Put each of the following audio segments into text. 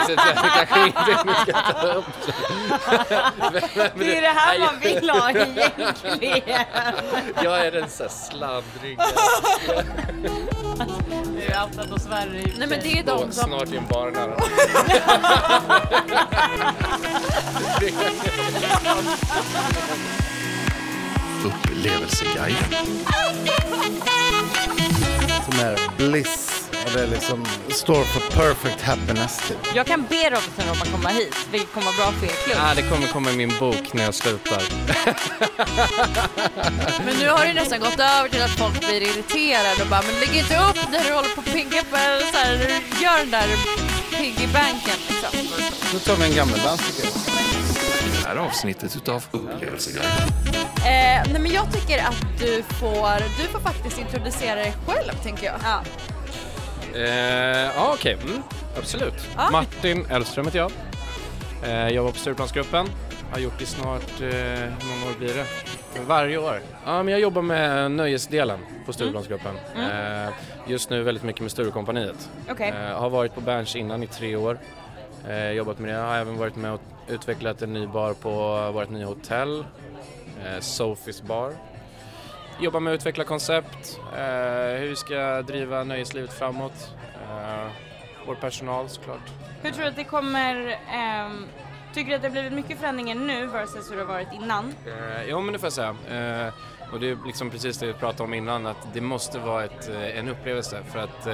inte, det kanske ingenting vi ska ta upp. Det är det här man vill ha egentligen. Jag är den så sladdriga. Du är outat värre i Nej men det är de Och som... snart i en bar nära. Upplevelseguiden. Som är bliss och det är liksom står för perfect happiness typ. Jag kan be Robinson Robban komma hit, vilket kommer vara bra för er klubb. Ah, det kommer komma i min bok när jag slutar. Men nu har det nästan gått över till att folk blir irriterade och bara men lägg inte upp när du håller på att pigga på så här, när du gör den där piggybanken liksom. Nu tar vi en gammeldans tycker jag. Det här avsnittet utav Upplevelseguiden. Eh, nej men jag tycker att du får, du får faktiskt introducera dig själv tänker jag. Ja. Eh, Ja, okej. Mm, absolut. Ja. Martin Elfström heter jag. Eh, jobbar på Stureplansgruppen. Har gjort det snart, eh, hur många år blir det? Varje år. Ja, men jag jobbar med nöjesdelen på Stureplansgruppen. Eh, just nu väldigt mycket med Sturecompagniet. Okej. Eh, har varit på Berns innan i tre år. Eh, jobbat med det. Har även varit med och utvecklat en ny bar på vårt nya hotell. Eh, Sophie's bar. Jobbar med att utveckla koncept, eh, hur vi ska driva nöjeslivet framåt. Eh, vår personal såklart. Hur tror du att det kommer... ehm, tycker du att det har blivit mycket förändringar nu versus hur det har varit innan? Eh, jo men det får jag säga. Eh, och det är liksom precis det vi pratade om innan att det måste vara ett, en upplevelse för att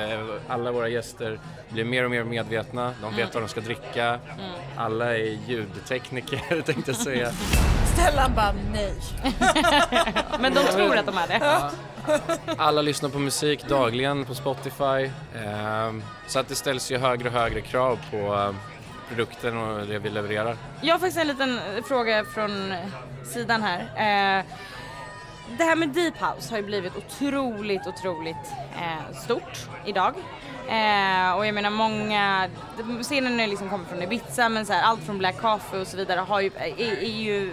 alla våra gäster blir mer och mer medvetna, de vet vad de ska dricka. Alla är ljudtekniker tänkte jag säga. Stellan bara nej. Men de tror att de är det. Alla lyssnar på musik dagligen på Spotify. Eh, så att det ställs ju högre och högre krav på eh, produkten och det vi levererar. Jag har faktiskt en liten fråga från sidan här. Eh, det här med Deep House har ju blivit otroligt, otroligt eh, stort idag. Eh, och jag menar många, scenen är liksom kommer från Ibiza men så här, allt från Black Coffee och så vidare har ju, är, är ju,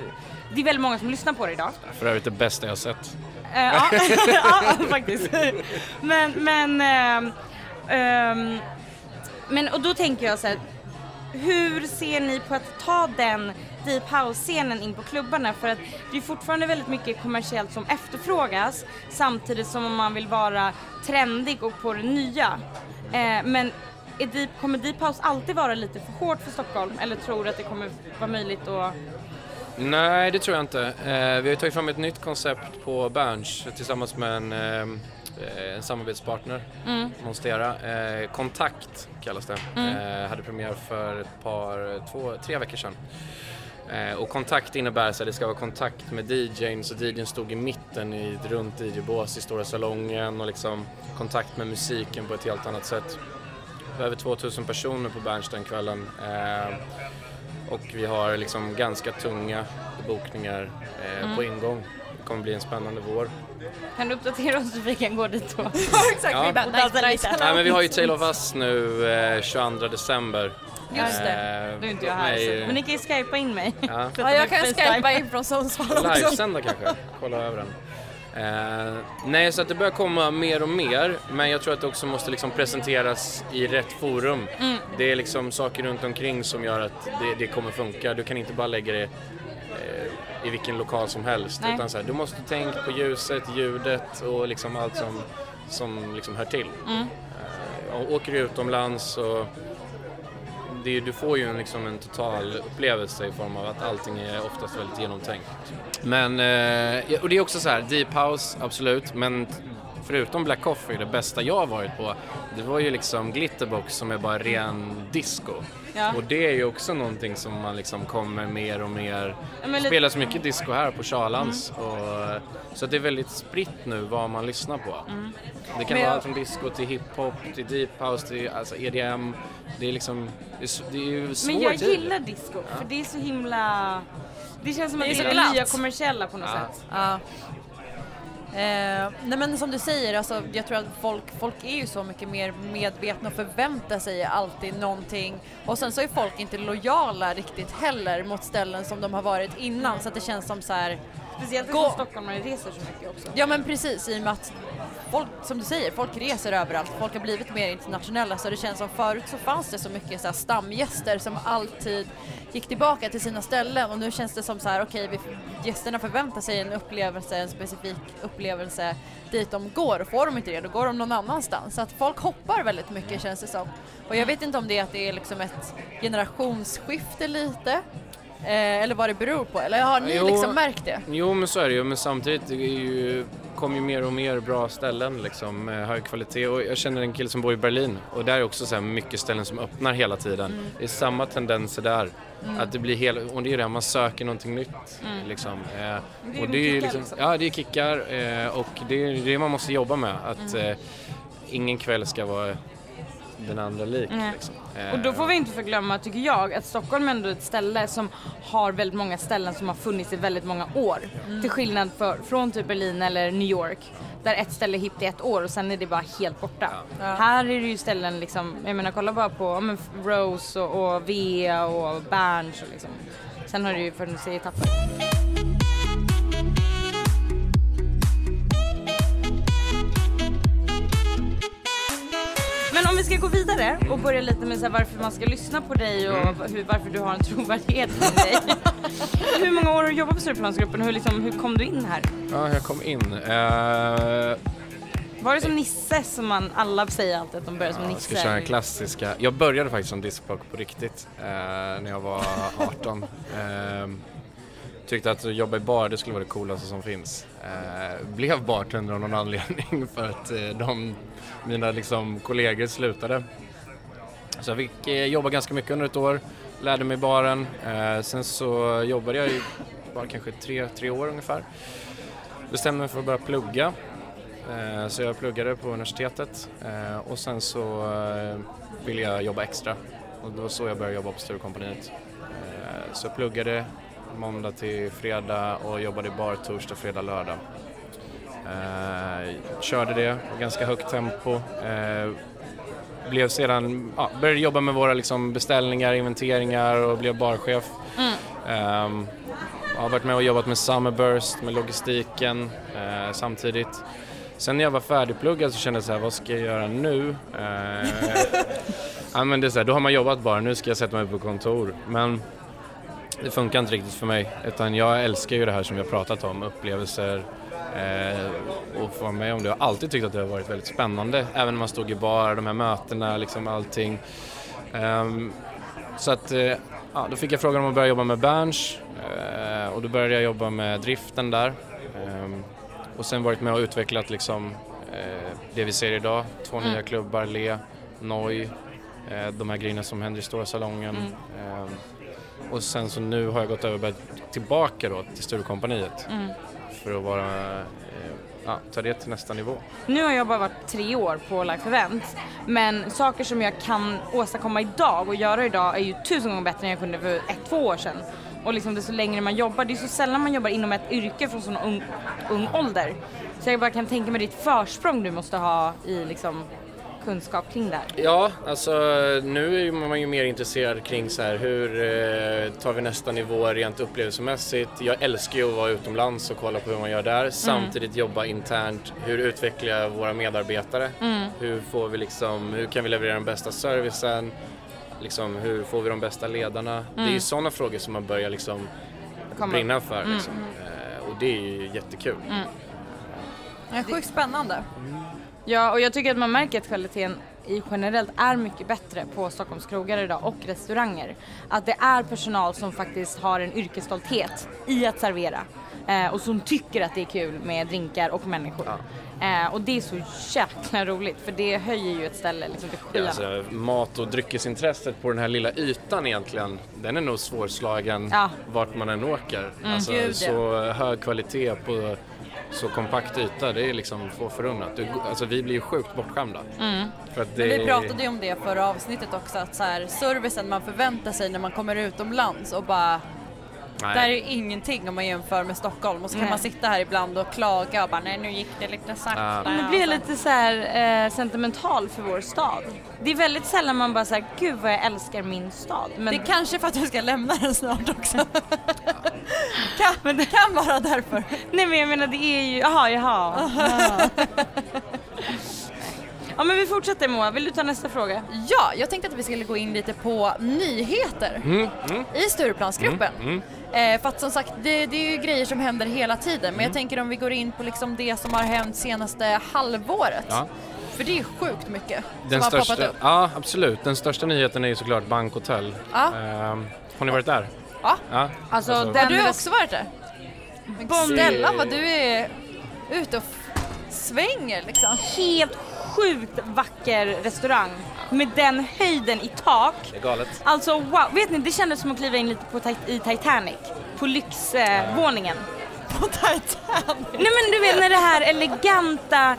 det är väldigt många som lyssnar på det idag. För övrigt det bästa jag har sett. Eh, ja, ja, faktiskt. Men, men, ehm, men och då tänker jag så här, hur ser ni på att ta den deep house-scenen in på klubbarna? För att det är fortfarande väldigt mycket kommersiellt som efterfrågas samtidigt som man vill vara trendig och på det nya. Eh, men är deep, kommer deep house alltid vara lite för hårt för Stockholm eller tror du att det kommer vara möjligt att Nej, det tror jag inte. Eh, vi har tagit fram ett nytt koncept på Berns tillsammans med en, eh, en samarbetspartner, Monstera. Eh, Kontakt kallas det. Eh, hade premiär för ett par, två, tre veckor sedan. Och kontakt innebär att det ska vara kontakt med DJn, så DJn stod i mitten i ett runt DJ-bås i stora salongen och liksom kontakt med musiken på ett helt annat sätt. Vi har över 2000 personer på Berns den kvällen. Och vi har liksom ganska tunga bokningar eh, på ingång. Det kommer bli en spännande vår. kan du uppdatera oss så vi kan gå dit och Exakt, Ja. vi bara nice, nice. Nej men vi har ju Tale of Us nu eh, 22 december. Just det. Eh, Nu är inte jag här mig- så. Men ni kan ju skypa in mig. Ja. Ja, jag kan skypa in från Sundsvall också. Livesända kanske, kolla över den. Eh, nej, så att det börjar komma mer och mer, men jag tror att det också måste liksom presenteras i rätt forum. Mm. Det är liksom saker runt omkring som gör att det, det kommer funka. Du kan inte bara lägga det eh, i vilken lokal som helst, Nej. utan så här, du måste tänka på ljuset, ljudet och liksom allt som, som liksom hör till. Mm. Eh, och åker du utomlands och det, du får ju en, liksom en total upplevelse i form av att allting är oftast väldigt genomtänkt. Men, eh, och det är också så här, deep house, absolut, men förutom Black Coffee, det bästa jag har varit på, det var ju liksom Glitterbox som är bara ren disco. Ja. Och det är ju också någonting som man liksom kommer mer och mer, Ja, det lite- spelas mycket disco här på Charlans. Och, så det är väldigt spritt nu vad man lyssnar på. Mm. Det kan Men vara allt från disco till hiphop, till deep house, till alltså EDM. Det är liksom, det är, det är ju svår Men jag tid. gillar disco för det är så himla... Det känns som att Det är det är nya kommersiella på något Ja. sätt. Ja. Eh, nej men som du säger, alltså, jag tror att folk, folk är ju så mycket mer medvetna och förväntar sig alltid någonting. Och sen så är folk inte lojala riktigt heller mot ställen som de har varit innan så att det känns som så här. Speciellt eftersom stockholmare reser så mycket också. Ja men precis i och med att folk, som du säger, folk reser överallt, folk har blivit mer internationella så det känns som förut så fanns det så mycket så stamgäster som alltid gick tillbaka till sina ställen och nu känns det som så här, okej, vi- gästerna förväntar sig en upplevelse, en specifik upplevelse dit de går och får de inte det då går de någon annanstans. Så att folk hoppar väldigt mycket känns det som. Och jag vet inte om det är att det är liksom ett generationsskifte lite eh, eller vad det beror på. Eller har ni Jo. liksom märkt det? Jo men så är det ju, men samtidigt är ju, kommer ju mer och mer bra ställen liksom med hög kvalitet och jag känner en kille som bor i Berlin och där är också så här mycket ställen som öppnar hela tiden. Mm. Det är samma tendenser där. Att det blir hela, och det är det, man söker någonting nytt liksom. Eh, Mm. Det är och det är ju kickar, liksom, liksom. ja det är kickar eh, och det är det man måste jobba med. Att Mm. eh, ingen kväll ska vara den andra lik Nej. liksom. Eh, Och då får vi inte förglömma, tycker jag, att Stockholm är ändå ett ställe som har väldigt många ställen som har funnits i väldigt många år. Till skillnad för, från typ Berlin eller New York, där ett ställe är hippt i ett år och sen är det bara helt borta. Här är det ju ställen liksom, jag menar kolla bara på ja, men Rose och, och Vea och Berns och liksom. Sen har det ju funnits i etapper. Om vi ska gå vidare och börja lite med så här varför man ska lyssna på dig och hur, varför du har en trovärdighet med dig. hur många år har du jobbat på Stureplansgruppen och hur, liksom, hur kom du in här? Ja, jag kom in. Eh, Var det som Nisse som man, alla säger alltid att de börjar som Jag Nisse? ska köra den klassiska. Jag började faktiskt som diskjockey på riktigt eh, när jag var 18. Eh, tyckte att jobba i bar det skulle vara det coolaste som finns. Eh, blev bartender av någon anledning för att eh, de, mina liksom, kollegor slutade. Så jag fick eh, jobba ganska mycket under ett år, lärde mig baren. Eh, sen så jobbade jag i bara kanske tre, tre år ungefär. Bestämde mig för att börja plugga. Eh, Så jag pluggade på universitetet eh, och sen så eh, ville jag jobba extra och det var så jag började jobba på Sturecompagniet. Eh, Så jag pluggade måndag till fredag och jobbade i bar torsdag, fredag, lördag. Eh, Körde det, ganska högt tempo. Eh, Blev sedan, ja, började jobba med våra liksom beställningar, inventeringar och blev barchef. Ehm, jag har varit med och jobbat med Summerburst, med logistiken eh, samtidigt. Sen när jag var färdigpluggad så kände jag så här, vad ska jag göra nu? Eh, ja, men det är så här, då har man jobbat bara, nu ska jag sätta mig på kontor. Men det funkar inte riktigt för mig, utan jag älskar ju det här som vi har pratat om, upplevelser eh, och få vara med om det. Jag har alltid tyckt att det har varit väldigt spännande, även när man stod i bar, de här mötena, liksom allting. Ehm, så att, eh, ja, då fick jag frågan om att börja jobba med Berns eh, och då började jag jobba med driften där. Ehm, och sen varit med och utvecklat liksom, eh, det vi ser idag, två nya klubbar, Le, Noi, eh, de här grejerna som händer i stora salongen. Ehm, och sen så nu har jag gått över tillbaka då till Sturecompagniet för att vara, eh, ja, ta det till nästa nivå. Nu har jag bara varit tre år på Life Event men saker som jag kan åstadkomma idag och göra idag är ju tusen gånger bättre än jag kunde för ett, två år sedan. Och liksom desto längre man jobbar, det är så sällan man jobbar inom ett yrke från sån ung, ung ålder. Så jag bara kan tänka mig ditt försprång du måste ha i liksom kunskap kring det här. Ja, alltså nu är man ju mer intresserad kring så här hur eh, tar vi nästa nivå rent upplevelsemässigt. Jag älskar ju att vara utomlands och kolla på hur man gör där. Samtidigt jobba internt. Hur utvecklar jag våra medarbetare? Hur får vi liksom, hur kan vi leverera den bästa servicen? Liksom, hur får vi de bästa ledarna? Det är ju sådana frågor som man börjar liksom Komma. brinna för. Liksom. Eh, och det är ju jättekul. Det är sjukt spännande. Ja, och jag tycker att man märker att kvaliteten i generellt är mycket bättre på Stockholms krogar idag och restauranger. Att det är personal som faktiskt har en yrkesstolthet i att servera eh, och som tycker att det är kul med drinkar och människor. Eh, och det är så jäkla roligt för det höjer ju ett ställe liksom till Ja, skyarna. alltså, mat och dryckesintresset på den här lilla ytan egentligen, den är nog svårslagen Ja. vart man än åker. Alltså, Gud, ja. så hög kvalitet på så kompakt yta, det är liksom få förunnat. Du, alltså, vi blir ju sjukt bortskämda. För att det, Men vi pratade ju om det förra avsnittet också, att så här, servicen man förväntar sig när man kommer utomlands och bara Nej. Där är ju ingenting om man jämför med Stockholm och så kan Nej. man sitta här ibland och klaga och bara nej nu gick det lite sakta. Ja. Nu blir jag lite så här eh, sentimental för vår stad. Det är väldigt sällan man bara säger gud vad jag älskar min stad. Men Det är kanske för att du ska lämna den snart också. kan, men det kan vara därför. Nej men jag menar det är ju, jaha jaha. jaha. Ja men vi fortsätter Moa, vill du ta nästa fråga? Ja, jag tänkte att vi skulle gå in lite på nyheter Mm, mm. i Stureplansgruppen. Mm, Eh, för att som sagt, det, det är ju grejer som händer hela tiden. Men Mm. jag tänker om vi går in på liksom det som har hänt senaste halvåret. Ja. För det är ju sjukt mycket Den som har största, poppat upp. ja absolut. Den största nyheten är ju såklart bankhotell. Ja. Ehm, har ni varit där? Ja. Ja. Alltså, Har den du också varit där? Snälla vad du är ute och svänger liksom. helt sjukt vacker restaurang med den höjden i tak. Det är galet. Alltså wow, vet ni det kändes som att kliva in lite på, i Titanic, på lyxvåningen. På Titanic. Nej men du vet när det här eleganta,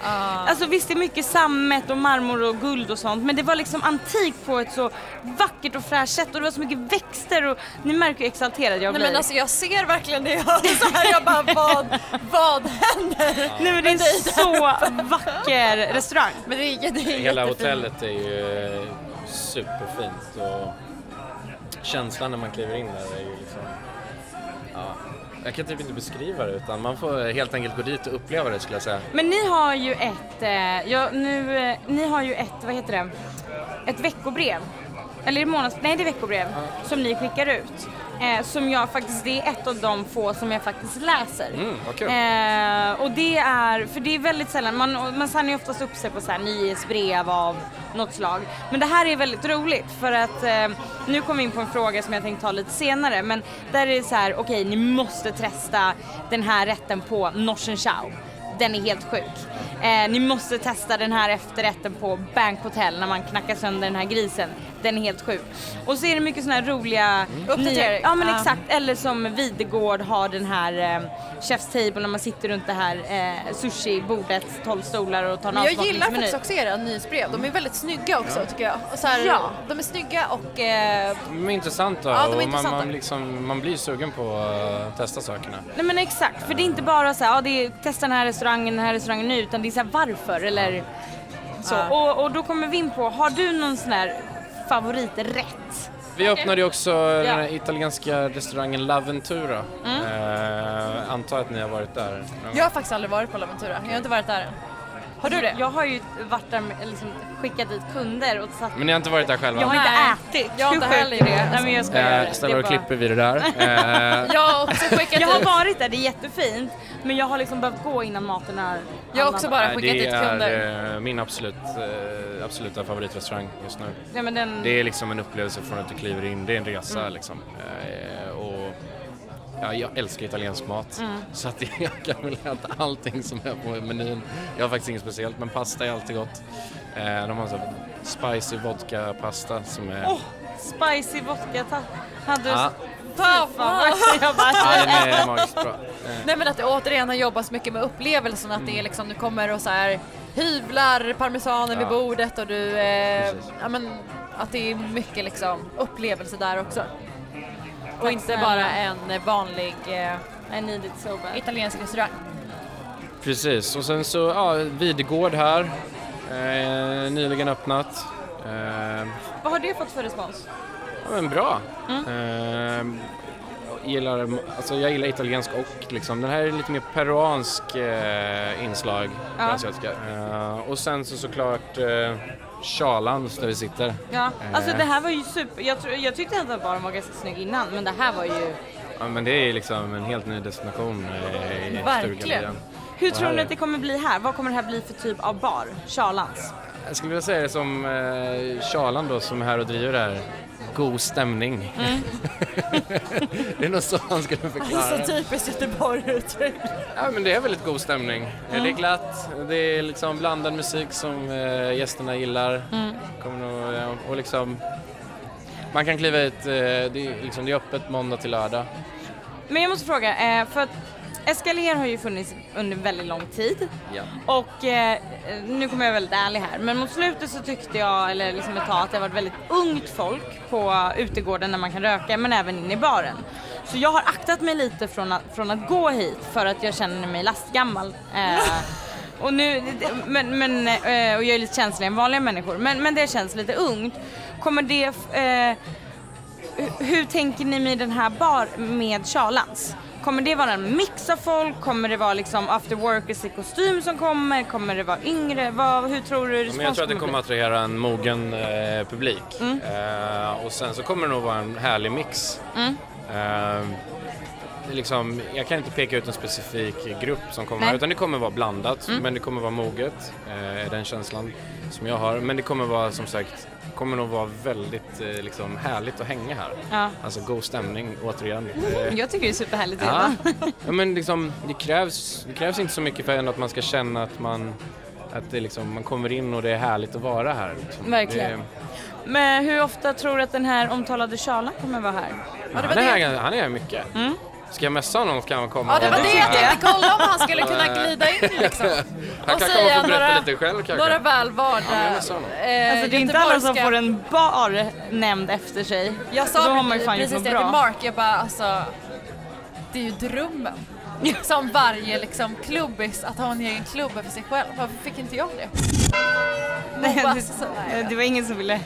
alltså visst det är mycket sammet och marmor och guld och sånt men det var liksom antikt på ett så vackert och fräscht sätt och det var så mycket växter och ni märker hur exalterad jag Nej blir. men alltså jag ser verkligen det jag så här, jag bara vad, vad händer? Nej men det är så vacker restaurang. Men det är, det är Hela hotellet är ju superfint och känslan när man kliver in där är ju liksom... Ja, jag kan typ inte beskriva det utan man får helt enkelt gå dit och uppleva det skulle jag säga. Men ni har ju ett, eh, ja, nu, eh, ni har ju ett, vad heter det, ett veckobrev. Eller är det månads, nej det är veckobrev som ni skickar ut. Eh, som jag faktiskt, det är ett av de få som jag faktiskt läser. Mm, kul. Eh, och det är, för det är väldigt sällan, man, man signar ju oftast upp sig på så här nyhetsbrev av något slag. Men det här är väldigt roligt för att eh, nu kommer vi in på en fråga som jag tänkte ta lite senare men där är det så här, okej ni måste testa den här rätten på Norsen Chow. Den är helt sjuk. Eh, ni måste testa den här efterrätten på Bank Hotel när man knackar sönder den här grisen. Den är helt sjuk. Och så är det mycket såna här roliga Uppdatering. Ja men exakt, eller som Videgård har den här eh, Chef's Table när man sitter runt det här eh, sushi-bordet, 12 stolar och tar en jag gillar faktiskt också era nyhetsbrev, de är väldigt snygga också tycker jag. Och så här, Ja. De är snygga och eh, De är intressanta Ja, de är och intressanta. Man, man, liksom, man blir sugen på att testa sakerna. Nej men exakt, för det är inte bara så här, ja, det är testa den här restaurangen, den här restaurangen nu, utan det är så här varför eller så. Och, och då kommer vi in på, har du någon sån här favoriträtt? Vi öppnade ju också den här italienska restaurangen Laventura. Mm. Eh, antar att ni har varit där? jag har faktiskt aldrig varit på Laventura, jag har inte varit där än. Har du det? Jag har ju varit där med, liksom, skickat dit kunder och satt Men ni har inte varit där själva? Jag har Nej, inte ätit. jag har inte sjukt heller det. Nej men jag skojar. Eh, Det är och bara- klipper vi det där. Eh, Jag har också skickat Jag har varit där, det är jättefint. Men jag har liksom behövt gå innan maten är jag har också bara nej, skickat det dit kunder. är eh, min absolut, eh, absoluta favoritrestauang just nu. Ja, men den... Det är liksom en upplevelse från att du kliver in, det är en resa Mm. liksom. Eh, och ja, jag älskar italiensk mat Mm. så att jag kan väl äta allting som är på menyn. Jag har faktiskt inget speciellt men pasta är alltid gott. Eh, de har så spicy vodka pasta som är... Åh, spicy vodka. Hade du... Ja. Fan, vad. Ja, den är magiskt bra. Nej men att det återigen har jobbats mycket med upplevelsen, att det är liksom, du kommer och så här hyvlar parmesanen vid bordet och du, eh, ja men att det är mycket liksom upplevelse där också. Och inte snälla. bara en vanlig eh, I need it so bad. italiensk restaurang. Precis, och sen så, ja, Videgård här. Eh, nyligen öppnat. Eh, Vad har det fått för respons? ja, men bra. Mm. Eh, gillar, alltså jag gillar italiensk och liksom, den här är lite mer peruansk eh, inslag Ja. asiatiska. Eh, och sen så såklart eh, Charlans där vi sitter. Ja, alltså Eh. det här var ju super... Jag, jag tyckte att baren var ganska snygg innan, men det här var ju... Ja, men det är liksom en helt ny destination eh, i Verkligen. Hur tror ni att det kommer bli här? Vad kommer det här bli för typ av bar? Charlans? Jag skulle vilja säga det som eh, Charlan då som är här och driver det här. God stämning. Mm. det är nog så han skulle förklara Så det. typiskt Göteborg-uttryck. Ja men det är väldigt god stämning. Eh, Det är glatt, det är liksom blandad musik som eh, gästerna gillar. Kommer nog, ja, och liksom man kan kliva hit, eh, det, är, liksom, det är öppet måndag till lördag. Men jag måste fråga, eh, för att Escalier har ju funnits under väldigt lång tid. Ja. Och eh, nu kommer jag väldigt ärlig här, men mot slutet så tyckte jag, eller liksom ett tag, att det varit väldigt ungt folk på utegården där man kan röka, men även inne i baren. Så jag har aktat mig lite från att, från att gå hit för att jag känner mig lastgammal. Eh, och nu, men, men, eh, och jag är lite känsligare än vanliga människor, men, men det känns lite ungt. Kommer det, eh, hur- hur tänker ni med den här bar med Charlans? Kommer det vara en mix av folk? Kommer det vara liksom after workers i kostym som kommer? Kommer det vara yngre? Vad, hur tror du Men respons jag tror att det kommer attrahera en mogen eh, publik. Mm. Eh, och sen så kommer det nog vara en härlig mix. Mm. Eh, liksom, jag kan inte peka ut en specifik grupp som kommer Nej. här, utan det kommer vara blandat. Mm. Men det kommer vara moget, eh, den känslan som jag har. Men det kommer vara som sagt, kommer nog vara väldigt eh, liksom, härligt att hänga här. Ja. Alltså god stämning återigen. Eh, Jag tycker det är superhärligt Ja, ja men liksom, det, krävs, det krävs inte så mycket för att man ska känna att man, att det liksom, man kommer in och det är härligt att vara här. Liksom. Verkligen. Det, Men hur ofta tror du att den här omtalade Charlan kommer vara här? Ja, han, är här, han är här mycket. Mm. Ska jag messa honom kan han komma. Ja, det var det jag tänkte kolla om han skulle kunna glida in liksom. Han och kan säga komma och få berätta några- lite själv kanske. Några väl Ja, eh, Alltså det är inte alla som får en bar nämnd efter sig. Jag sa Då har man ju fan gjort precis det bra. till Mark, jag bara alltså, det är ju drömmen. Som varje liksom klubbis att ha en egen klubb för sig själv. Varför fick inte jag det? Nej, Mobbas. det, det var ingen som ville.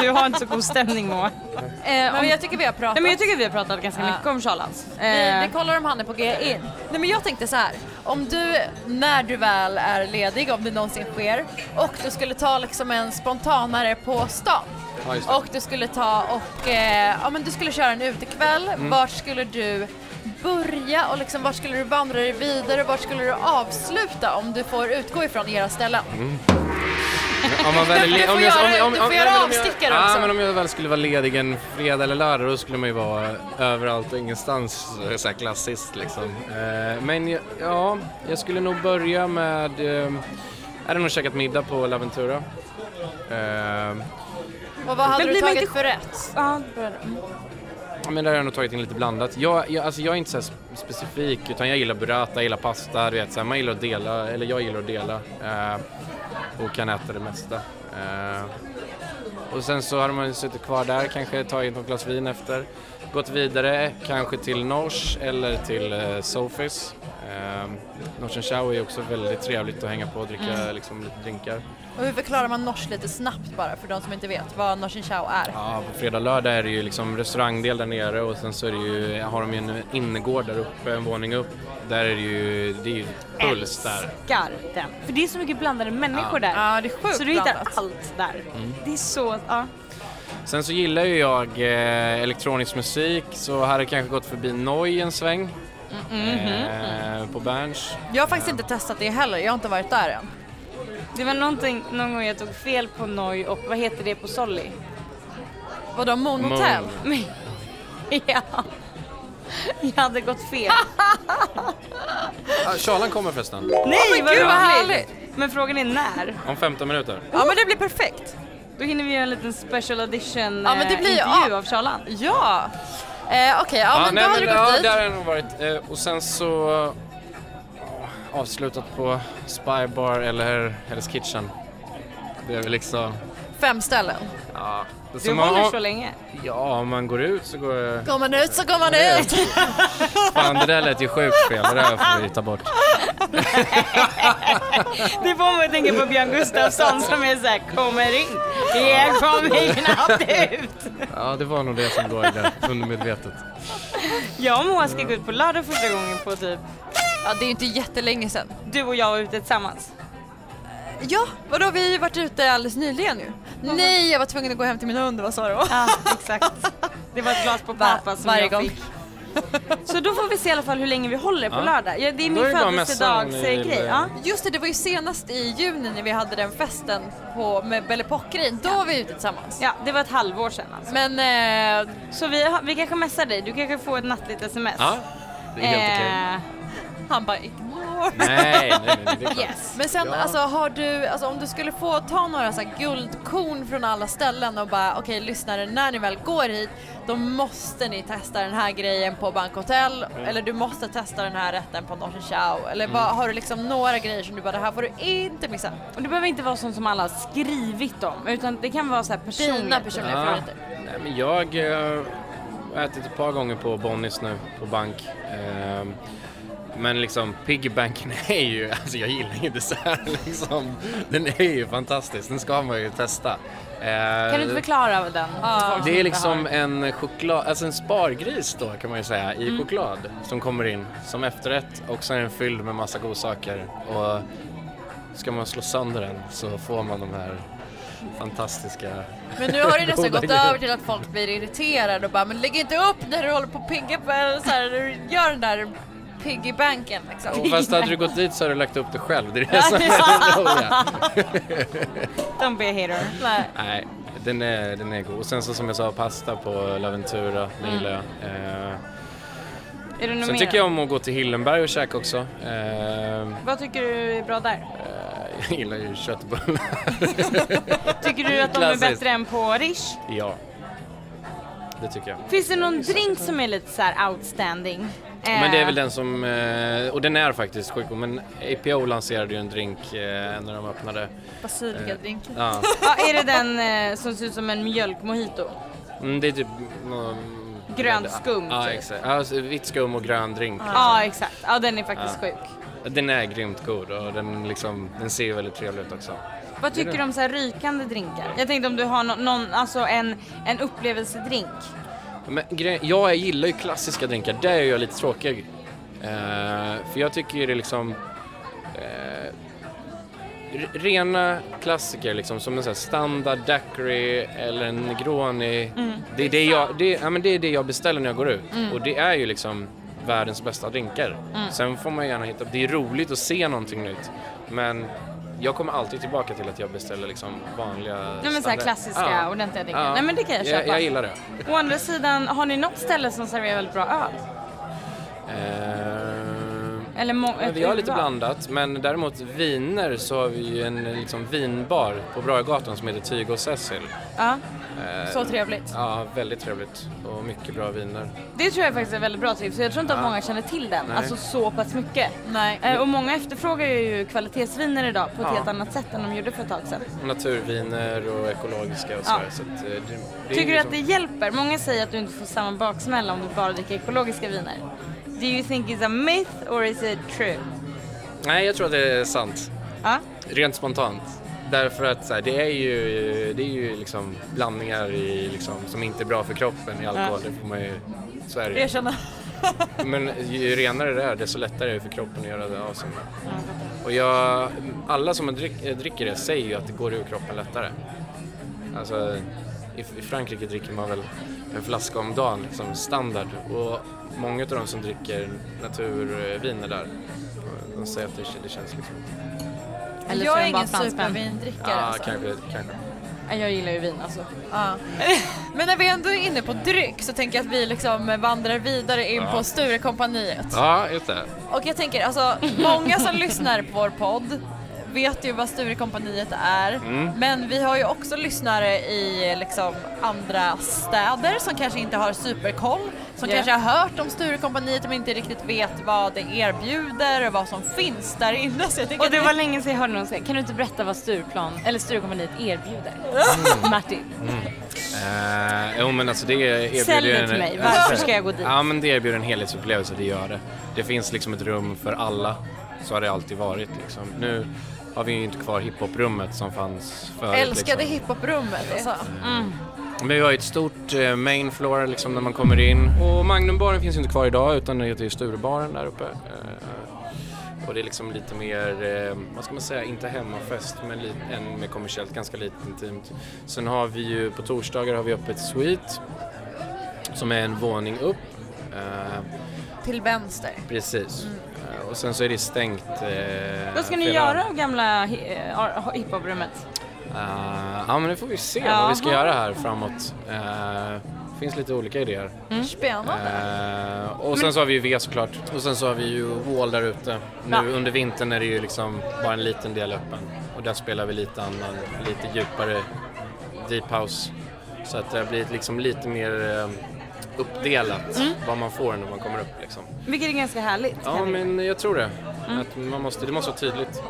Du har inte så god stämning Moa. Eh, Men jag tycker vi har pratat. nej, men jag tycker vi har pratat ganska Ja. mycket om Charlans. Vi, Eh, vi kollar om han är på G in. Nej men jag tänkte så här. om du, när du väl är ledig, om det någonsin sker, och du skulle ta liksom en spontanare på stan. Ja. Och du skulle ta och, eh, ja men du skulle köra en utekväll, Mm. vart skulle du börja och liksom vart skulle du vandra dig vidare, vart skulle du avsluta om du får utgå ifrån era ställen? Om man väl Du får göra- om- om- om- göra ja, avstickare Ja, också. men om jag väl skulle vara ledig en fredag eller lördag då skulle man ju vara överallt och ingenstans eh, så här klassiskt liksom. Eh, Men ja, jag skulle nog börja med, eh, jag hade nog käkat middag på Laventura. Eh, Och vad hade Men du tagit inte- för rätt? ja. Mm. Ja, Men där har jag nog tagit in lite blandat. Jag, jag, alltså jag är inte så här specifik utan jag gillar burrata, jag gillar pasta, du vet så här, man gillar att dela, eller jag gillar att dela eh, och kan äta det mesta. Eh, och sen så har man suttit kvar där, kanske tagit något glas vin efter, gått vidare, kanske till Nors eller till eh, Sofis. Eh, Norsen Chow är också väldigt trevligt att hänga på och dricka liksom, lite drinkar. Och hur förklarar man nors lite snabbt bara för de som inte vet vad norsin chow är? Ja, på fredag och lördag är det ju liksom restaurangdel där nere och sen så är det ju, har de ju en innergård där uppe, en våning upp. Där är det ju, det är ju puls där. Älskar den. För det är så mycket blandade människor där. Ja, det är sjukt så du hittar blandat. allt där. Mm. Det är så, ja. Sen så gillar ju jag eh, elektronisk musik så hade jag kanske gått förbi Noi en sväng. Eh, på Berns. Jag har faktiskt inte testat det heller, jag har inte varit där än. Det var någonting, någon gång jag tog fel på Noi och vad heter det på Solly? Vadå, Moon Hotel? Moon. Ja. Jag hade gått fel. Charlan kommer förresten. Nej men vad gud, vad härligt. Men frågan är när? Om 15 minuter. Ja men det blir perfekt. Då hinner vi göra en liten special edition Ja, men det eh, blir ju- intervju ja. av Charlan. Ja! Eh, Okej, ja, men nej, då hade du gått ja, dit. där har jag nog varit. Eh, och sen så ja, avslutat på Spy Bar eller Hell's Kitchen. Det är väl liksom, Fem ställen. ja. Du håller man- så länge. Ja, om man går ut så går det... Går man ut så går man ut. Fan, det där lät ju sjukt fel. Det där får vi ta bort. Det får att tänka på Björn Gustafsson som är såhär, kommer in, jag kommer knappt ut. Ja, det var nog det som låg där undermedvetet. Jag och Moa ska gå ut på lördag första gången på typ, Ja, det är ju inte jättelänge sedan. du och jag var ute tillsammans. Ja, vadå vi har ju varit ute alldeles nyligen nu. Nej, jag var tvungen att gå hem till min hund, vad sa du? Ja, exakt. Det var ett glas på Va- pappa som varje jag gång. fick. Så då får vi se i alla fall hur länge vi håller på Ja. lördag. Ja, det är min födelsedagsgrej. vill, Ja. Just det, det var ju senast i juni när vi hade den festen på, med Belle Epoque-grejen. Då var vi ute tillsammans. ja, det var ett halvår sedan alltså. Men eh, Så vi, vi kanske messar dig, du kanske får ett nattligt sms. Ja, det är helt okej. Eh, han bara ignore. Nej, nej, nej, det är klart. Yes. Men sen Ja. alltså har du, alltså om du skulle få ta några så här guldkorn från alla ställen och bara okej lyssnare när ni väl går hit då måste ni testa den här grejen på Bankhotell eller du måste testa den här rätten på Norsen Chow eller vad, har du liksom några grejer som du bara det här får du inte missa? Och det behöver inte vara sånt som alla har skrivit om utan det kan vara så här personligt. Dina personliga Ja. favoriter. Nej, men jag eh, har ätit ett par gånger på Bonnis nu på bank. Ehm, men liksom piggybanken är ju, alltså jag gillar ju dessert liksom. Den är ju fantastisk, den ska man ju testa. Eh, Kan du inte förklara den? Det är liksom en choklad, alltså en spargris då kan man ju säga i Mm. choklad som kommer in som efterrätt och sen är den fylld med massa godsaker och ska man slå sönder den så får man de här fantastiska Men nu har det nästan gått grejer. över till att folk blir irriterade och bara men lägg inte upp när du håller på att pigga på, eller så här, när du gör den där piggybanken liksom. och fast hade du gått dit så hade du lagt upp det själv, det är det som är. Don't be a hater. Nej. Nej, den är, den är god. Och sen så som jag sa, pasta på Laventura, det gillar jag. Eh, Är det något sen mer? tycker jag om att gå till Hillenberg och käka också. Eh, Vad tycker du är bra där? eh, jag gillar ju köttbullar. Tycker du att de är Klassiskt. bättre än på Rish? ja, det tycker jag. Finns det någon drink som är lite så här outstanding? Men det är Eh, väl den som, eh, och den är faktiskt sjuk men APO lanserade ju en drink eh, när de öppnade. Basilikadrink. Ja, Ja, är det den eh, som ser ut som en mjölkmojito? mm, det är typ någon- Grönt skum, Ja, typ. exakt. Alltså, vitt skum och grön drink. Ja, exakt. Ja, den är faktiskt Ja. sjuk. Den är grymt god och den, liksom, den ser väldigt trevlig ut också. Vad tycker du om så här rykande drinkar? Jag tänkte om du har nå- någon, alltså en, en upplevelsedrink. Men jag gillar ju klassiska drinkar, där är jag lite tråkig. Eh, för jag tycker ju det är liksom re- rena klassiker liksom som en sån standard daiquiri eller en negroni. Det, är det, jag, det, ja, men det är det jag beställer när jag går ut. Och det är ju liksom världens bästa drinkar. Sen får man gärna hitta, det är roligt att se någonting nytt. Men jag kommer alltid tillbaka till att jag beställer liksom vanliga Nej men så här standard- klassiska, Ja. ordentliga drinkar. Ja. Nej men det kan jag köpa. Jag, jag gillar det. Å andra sidan, har ni något ställe som serverar väldigt bra öl? Eh, Eller Men ett vi har lite blandat, men däremot viner så har vi ju en liksom, vinbar på Brögatan som heter Tyg och Cecil. Ja. Eh, Så trevligt. Ja, väldigt trevligt och mycket bra viner. Det tror jag faktiskt är väldigt bra tips, jag tror inte att många känner till den, Nej. alltså så pass mycket. Nej. Eh, och många efterfrågar ju kvalitetsviner idag på ett Ja. helt annat sätt än de gjorde för ett tag sedan. Naturviner och ekologiska och Ja. sådär. Så att, eh, det, det Tycker du liksom- att det hjälper? Många säger att du inte får samma baksmälla om du bara dricker ekologiska viner. Do you think it's a myth or is it true? Nej, jag tror att det är sant. Ja. Rent spontant. Därför att så här, det är ju, det är ju liksom blandningar i, liksom, som inte är bra för kroppen i alkohol. Det får man ju, så är det ju. Erkänna. Men ju renare det är, desto lättare är det för kroppen att göra det av sig med. Och jag, alla som drick, dricker det säger ju att det går ur kroppen lättare. Alltså, i, i Frankrike dricker man väl en flaska om dagen, liksom standard. Och många av de som dricker naturviner där, de säger att det, det känns liksom... Eller så jag är ingen supervindrickare Ja, alltså. kanske, kanske. Jag gillar ju vin alltså. Ja. Men när vi ändå är inne på dryck så tänker jag att vi liksom vandrar vidare in på Sturecompagniet. Ja, just det. Och jag tänker alltså, många som lyssnar på vår podd vet ju vad Sturecompagniet är. Mm. Men vi har ju också lyssnare i liksom andra städer som kanske inte har superkoll. Som Ja. kanske har hört om Sturecompagniet men inte riktigt vet vad det erbjuder och vad som finns där inne. Så jag Och det var länge sedan jag hörde någon säga, kan du inte berätta vad Stureplan, eller Sturecompagniet erbjuder? Martin, Eh, jo men alltså det erbjuder sälj det en- till mig. Varför ska jag gå dit? Ja men det erbjuder en helhetsupplevelse, det gör det. Det finns liksom ett rum för alla, så har det alltid varit liksom. Nu har vi ju inte kvar hiphoprummet som fanns förut. Älskade liksom. hiphoprummet alltså. Men vi har ju ett stort eh, main floor liksom när man kommer in. Och Magnumbaren finns ju inte kvar idag utan det heter ju Sturebaren där uppe. Eh, och det är liksom lite mer, eh, vad ska man säga, inte hemmafest men lite, än mer kommersiellt, ganska lite intimt. Sen har vi ju på torsdagar har vi öppet Suite som är en våning upp. Eh, Till vänster. precis. Eh, och sen så är det stängt. Vad ska ni flera- göra av gamla hi- hiphoprummet? Eh, ja men det får vi se Jaha. vad vi ska göra här framåt. Det finns lite olika idéer. Spännande. Eh, och sen så har vi ju V såklart. Och sen så har vi ju Wall där ute. Nu Ja. under vintern är det ju liksom bara en liten del öppen. Och där spelar vi lite annan, lite djupare deep house. Så att det har blivit liksom lite mer uppdelat vad man får när man kommer upp liksom. Vilket är ganska härligt. Ja men jag tror det. Att man måste, det måste vara tydligt.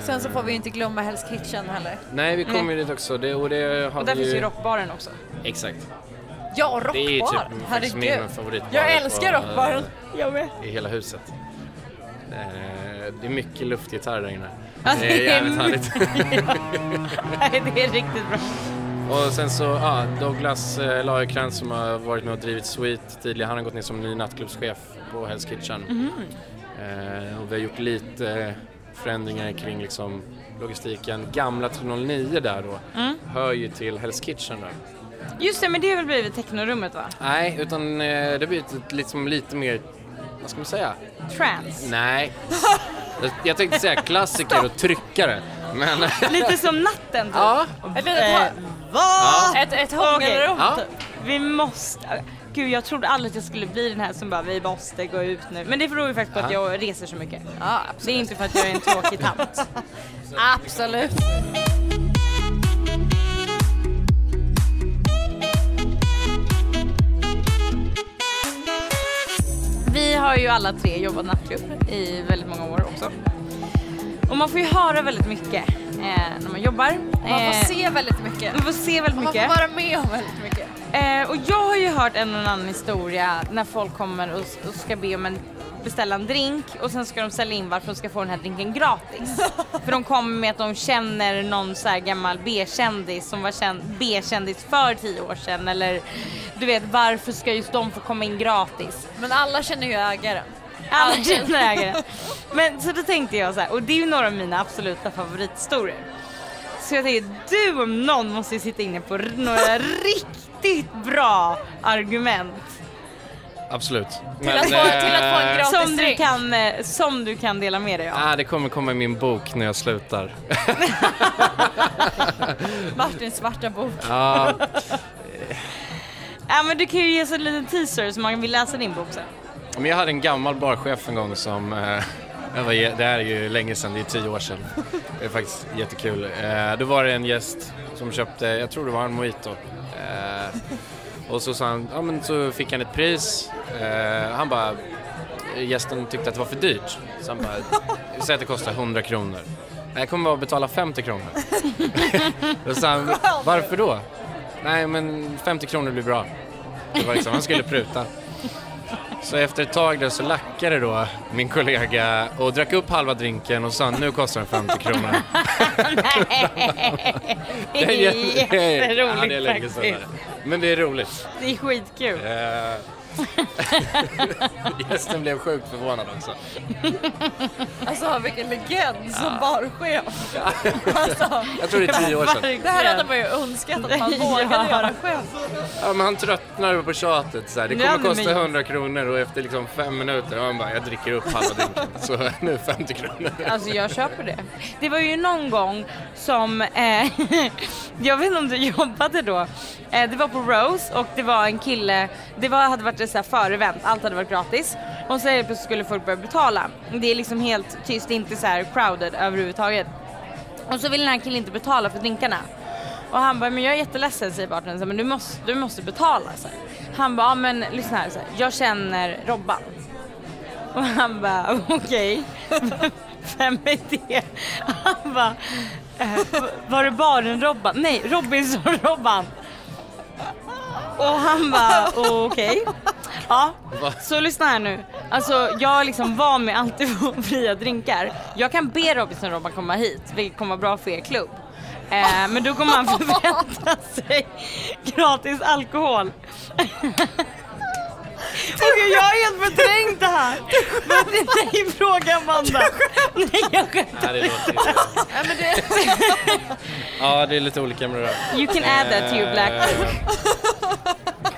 Sen så får vi ju inte glömma Hell's Kitchen heller. Nej vi kommer ju dit också. Det, och det Och där finns ju rockbaren också. Exakt. Ja, Det är ju rockbar! typ faktiskt min Herregud. favoritbar Jag älskar rockbaren. Jag med. i hela huset. Eh, Det är mycket luftgitarr där inne. Ja, Det är jävligt härligt. Det är riktigt bra. Och sen så, ja, Douglas eh, Lagercrantz som har varit med och drivit Sweet tidigare, han har gått ner som ny nattklubbschef på Hell's Kitchen. Mhm. Eh, och vi har gjort lite förändringar kring liksom logistiken. Gamla 309 där då Mm. hör ju till Hell's Kitchen där. Just det, men det har väl blivit technorummet va? Nej, utan eh, det blir ett, liksom lite mer, vad ska man säga? Trans. Nej. Jag- tänkte säga klassiker och tryckare, men Lite som natten typ. ja. Ett litet Eh, hå- vad? ett, ett hångelrum Ja. typ. Vi måste... Gud, jag trodde aldrig att jag skulle bli den här som bara vi måste gå ut nu. Men det beror ju faktiskt på att jag reser så mycket. Ja, Det är inte för att jag är en tråkig tant. absolut. Vi har ju alla tre jobbat nattklubb i väldigt många år också. Och man får ju höra väldigt mycket eh, när man jobbar. Man Eh, får se väldigt mycket. man får se väldigt Man får mycket. vara med om väldigt mycket. Eh, och jag har ju hört en och annan historia när folk kommer och, och ska be om en beställa en drink och sen ska de sälja in varför de ska få den här drinken gratis. för de kommer med att de känner någon så gammal B-kändis som var känd, B-kändis för tio år sedan eller du vet varför ska just de få komma in gratis? Men alla känner ju ägaren. Alla känner ägaren. Men så då tänkte jag så här, och det är ju några av mina absoluta favorithistorier. Så jag tänkte, du om någon måste ju sitta inne på några riktigt bra argument. Absolut. Till att få- till att få en gratis Som du, drink. kan, eh, som du kan dela med dig av. Ah, det kommer komma i min bok när jag slutar. Martins svarta bok. Ja, Ja men du kan ju ge oss en liten teaser så man vill läsa din bok sen. men jag hade en gammal barchef en gång som, eh, det här är ju länge sedan, det är tio år sedan. Det är faktiskt jättekul. Eh, då var det en gäst som köpte, jag tror det var en mojito. Eh, och så sa han, ja men så fick han ett pris. Eh, han bara, gästen tyckte att det var för dyrt. Så han bara, säg att det kostar 100 kronor. Jag kommer bara betala 50 kronor. Då sa han, varför då? Nej men 50 kronor blir bra. Det var liksom, han skulle pruta. Så efter ett tag där så lackade då min kollega och drack upp halva drinken och sa nu kostar den 50 kronor. Det är jätte- jätteroligt ja, det är faktiskt. Men det är roligt. Det är skitkul. Eh, Gästen blev sjukt förvånad också. Alltså vilken legend som barchef. Alltså, Jag tror det är tio år sedan. det här hade man ju önskat att man vågade göra själv. Ja, men han tröttnar på tjatet. Så här. Det Ja, kommer men- kosta 100 kronor och efter liksom fem minuter, och han bara, jag dricker upp halva drinken. Så nu 50 kronor. Alltså jag köper det. Det var ju någon gång som, eh, jag vet inte om du jobbade då, eh, det var på Rose och det var en kille, det var, hade varit ett så här förevent, allt hade varit gratis och så helt plötsligt skulle folk börja betala. Det är liksom helt tyst, det är inte så här crowded överhuvudtaget. Och så vill den här killen inte betala för drinkarna. Och han bara, men jag är jätteledsen säger bartendern, men du måste, du måste betala. Så här. Han bara, men lyssna här, så här, jag känner Robban. Och han bara, okej. Vem är det? Han bara, eh, var det baren Robban? Nej, Robinson-Robban. Och han bara, okej. Ja, så lyssna här nu. Alltså jag är liksom van med alltid få fria drinkar. Jag kan be Robinson-Robban komma hit, vilket kommer vara bra för er klubb. Eh, men då kommer han förvänta sig gratis alkohol. Okej, jag är helt det här. Men nej, fråga Amanda. Nej, jag skämtar. Nej, det låter. Ja, det, är lite olika med det där. You can add that to your black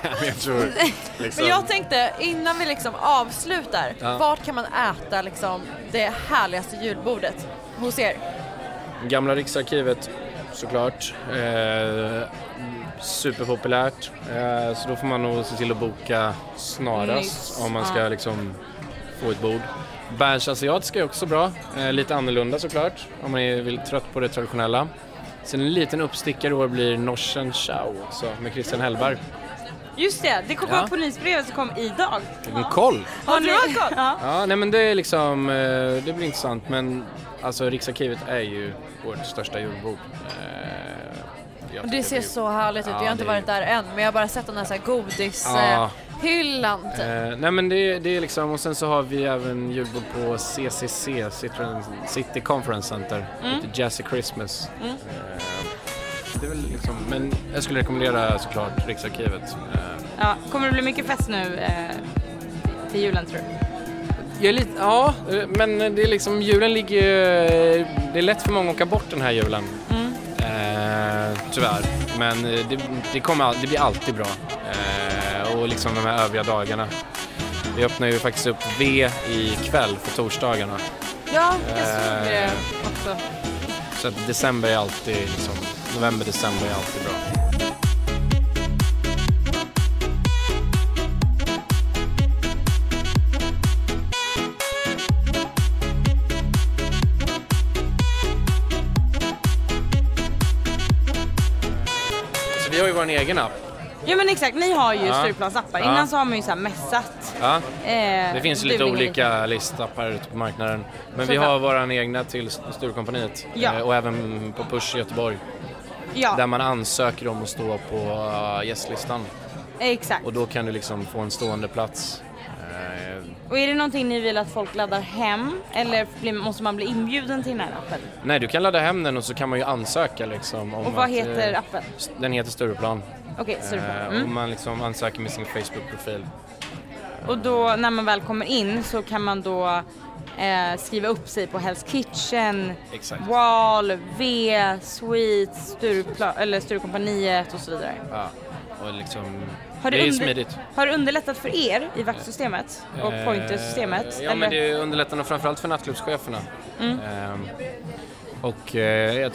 Eh, jag tror liksom... men jag tänkte innan vi liksom avslutar, Ja. vart kan man äta liksom det härligaste julbordet hos er? Gamla Riksarkivet såklart. Eh, superpopulärt. Eh, så då får man nog se till att boka snarast om man ska liksom få ett bord. Berns asiatiska är också bra. Eh, lite annorlunda såklart om man är vill, trött på det traditionella. Sen en liten uppstickare i år blir Norsen Chow också med Christian Hellberg. Just det, det kom Ja. nyhetsbrevet som kom idag. En koll! Har du har koll? Ja. Ja, nej men det är liksom, eh, det blir intressant men alltså Riksarkivet är ju vårt största julbord. Jag Det ser så härligt ut, Ja, jag har inte varit där än men jag har bara sett den här, så här godishyllan Ja. eh, typ. Eh, nej men det, det är liksom, och sen så har vi även julbord på CCC, Citroen City Conference Center, Mm. lite Jazzy Christmas. Eh, det är väl liksom, men jag skulle rekommendera såklart Riksarkivet. Eh, Ja, kommer det bli mycket fest nu eh, till julen tror du? Jag är lite, ja, eh, men det är liksom, julen ligger Det är lätt för många att åka bort den här julen. Tyvärr. Men eh, det, det, kommer, det blir alltid bra. Eh, och liksom de här övriga dagarna. Vi öppnar ju faktiskt upp V i kväll för torsdagarna. Ja, jag såg det Eh. också. Så att december är alltid, liksom, november, december är alltid bra. Så vi vår egen app. Ja men exakt, ni har ju Ja. Stureplansappar. Ja. Innan så har man ju så här mässat. Ja. Eh, Det finns lite olika listappar ute på marknaden. Men vi Såklart. har våran egna till Sturecompagniet Ja. Eh, och även på Push i Göteborg. Ja, Där man ansöker om att stå på eh, gästlistan exakt. och då kan du liksom få en stående plats. Och är det någonting ni vill att folk laddar hem eller måste man bli inbjuden till den här appen? Nej, du kan ladda hem den och så kan man ju ansöka liksom. Om Och vad att, heter eh, appen? Den heter Stureplan. Okej, Stureplan. Eh, Mm. Och man liksom ansöker med sin Facebook-profil. Och då när man väl kommer in så kan man då eh, skriva upp sig på Hell's Kitchen, Exakt. Wall, V, Sweet, Sturepla- eller Sturecompagniet och så vidare. Ja. Och liksom, Har det det, är under- smidigt. har det underlättat för er i vaktsystemet och Eh, pointersystemet? Ja, men det underlättar nog framförallt för nattklubbscheferna. Mm. Ehm, och eh, jag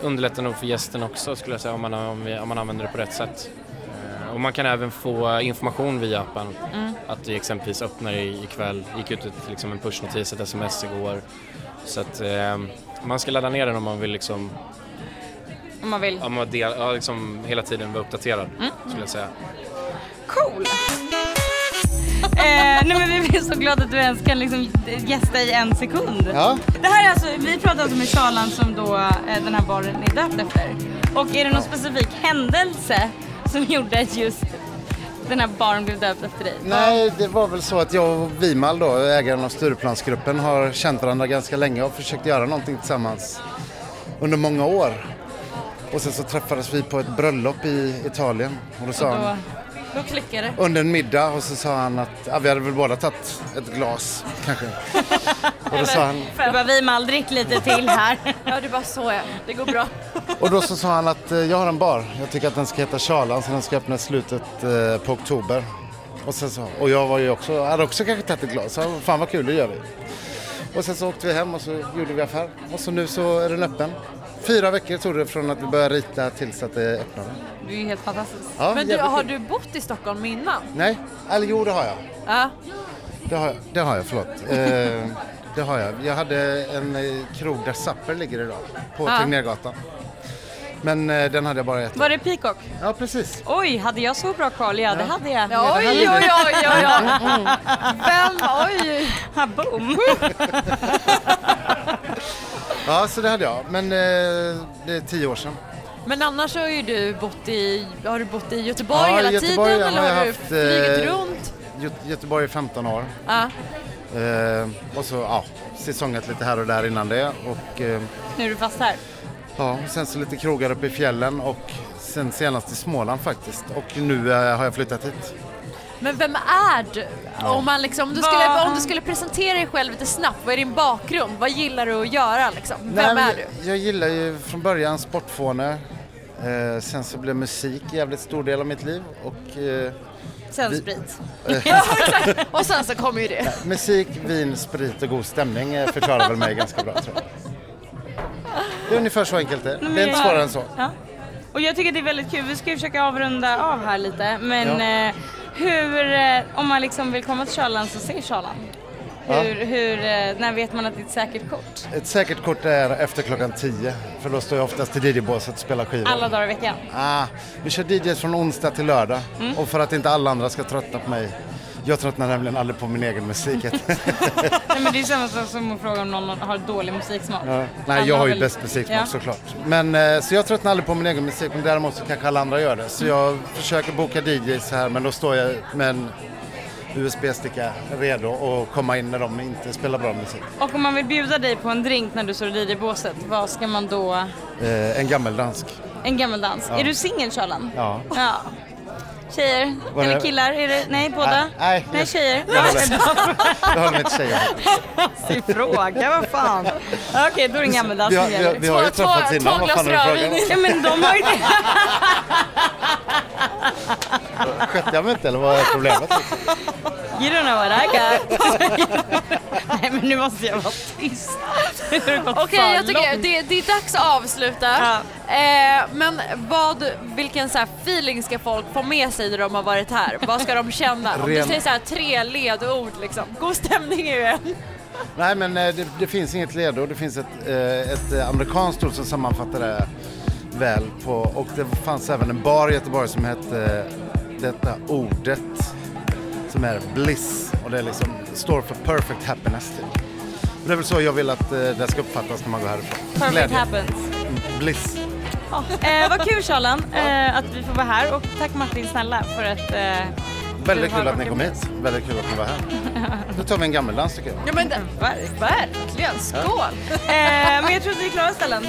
underlättar nog för gästen också skulle jag säga om man, om, vi, om man använder det på rätt sätt. Eh, och man kan även få information via appen. Mm. Att vi exempelvis öppnar i- ikväll, gick ut ett, liksom en pushnotis, ett sms igår. Så att ehm, man ska ladda ner den om man vill liksom, Om man vill. om man del, ja, liksom hela tiden vara uppdaterad Mm. skulle jag säga. Cool! eh, nej men vi blir så glada att du ens kan liksom gästa i en sekund. Ja. Det här är alltså, vi pratar alltså med Charlan som då eh, den här baren är döpt efter. Och är det någon specifik händelse som gjorde att just den här baren blev döpt efter dig? Nej, det var väl så att jag och Vimal då, ägaren av Stureplansgruppen, har känt varandra ganska länge och försökt göra någonting tillsammans under många år. Och sen så träffades vi på ett bröllop i Italien och då sa Och då, han, Då klickar det. under en middag och så sa han att, ja, vi hade väl båda tagit ett glas kanske. och då sa han, du bara, vi mal drick lite till här. Ja, det bara så ja. Det går bra. Och då så sa han att eh, jag har en bar. Jag tycker att den ska heta Charlan så den ska öppna i slutet eh, på oktober. Och, sen så, och jag var ju också, hade också kanske tagit ett glas. Så, fan vad kul, det gör vi. Och sen så åkte vi hem och så gjorde vi affär. Och så nu så är den öppen. Fyra veckor tog det från att vi började rita tills att det öppnade. Du är ju helt fantastisk. Ja, Men du, jävligt har du bott i Stockholm innan? Nej, eller jo det har jag. Ja. Det har jag, det har jag förlåt. Eh, det har jag. Jag hade en eh, krog där Zapper ligger idag. På Ja. Tegnérgatan. Men eh, den hade jag bara ett år. Var det Peacock? Ja, precis. Oj, hade jag så bra koll? Ja, det hade jag. Ja, oj, oj, oj, oj, oj. Vem, oj. Ha, boom! Ja, så det hade jag. Men eh, det är tio år sedan. Men annars har ju du bott i, har du bott i Göteborg Ja, hela Göteborg tiden har eller jag har du haft, flugit eh, runt? Gö- Göteborg i 15 år. Ja. Eh, och så ja, säsongat lite här och där innan det. Och eh, Nu är du fast här. ja, sen så lite krogar uppe i fjällen och sen senast i Småland faktiskt. Och nu eh, har jag flyttat hit. Men vem är du? Om, man liksom, om, du skulle, om du skulle presentera dig själv lite snabbt, vad är din bakgrund? Vad gillar du att göra liksom? Vem Nej, är du? Jag gillar ju från början sportfåne. Eh, sen så blev musik en jävligt stor del av mitt liv. Och eh, Sen Vi- sprit. Ja, exakt. Och sen så kommer ju det. musik, vin, sprit och god stämning eh, förklarar väl mig ganska bra tror jag. Det är ungefär så enkelt det. Det är inte svårare än så. Ja. Och jag tycker det är väldigt kul. Vi ska ju försöka avrunda av här lite. Men eh, hur, eh, om man liksom vill komma till Charlan så se Charlan. Hur, hur, eh, när vet man att det är ett säkert kort? Ett säkert kort är efter klockan 10 för då står jag oftast i DJ-båset och spelar skivor. Alla dagar i veckan. Ah, vi kör DJs från onsdag till lördag och för att inte alla andra ska tröttna på mig jag tröttnar nämligen aldrig på min egen musik. Nej, men det är samma sak som att fråga om någon har dålig musiksmak. Ja. Nej, jag har ju väl- bäst musiksmak Ja. såklart. Men, eh, så jag tröttnar aldrig på min egen musik, men däremot så kanske alla andra gör det. Så jag försöker boka DJs här, men då står jag med en USB-sticka redo att komma in när de inte spelar bra musik. Och om man vill bjuda dig på en drink när du står i DJ-båset, vad ska man då... Eh, en gammeldansk. En gammeldans. Ja. Är du singel Charlan? Ja. Ja. Tjejer? Var Eller det- killar? Är det, nej, båda? Nej, nej. nej tjejer. Jag håller, mig till tjejer. Sin fråga, vad fan. Okej, då är det en gammeldans Vi har, som gäller. vi har ju träffats innan, vad fan är det frågan Ja men de har ju det. Skötte jag mig inte eller vad är problemet? You don't know what I got. nej men nu måste jag vara tyst. Okej, för jag tycker det, det är dags att avsluta. Ja. Eh, men vad, vilken så feeling ska folk få med sig när de har varit här? Vad ska de känna? Om du säger så här tre ledord liksom. God stämning är ju en. Nej men eh, det, det finns inget ledord, det finns ett, eh, ett eh, amerikanskt ord som sammanfattar det väl på och det fanns även en bar i Göteborg som hette detta ordet som är bliss och det liksom, står för perfect happiness typ. Det är väl så jag vill att det ska uppfattas när man går härifrån. Perfect Glädje. happens. Bliss. Eh, vad kul Charlan eh, att vi får vara här och tack Martin snälla för att eh, Väldigt kul att ni kom med. hit. Väldigt kul att ni var här. Nu tar vi en gammeldans tycker jag. Ja men det, verkligen, skål! eh, men jag tror att vi är klara ställen.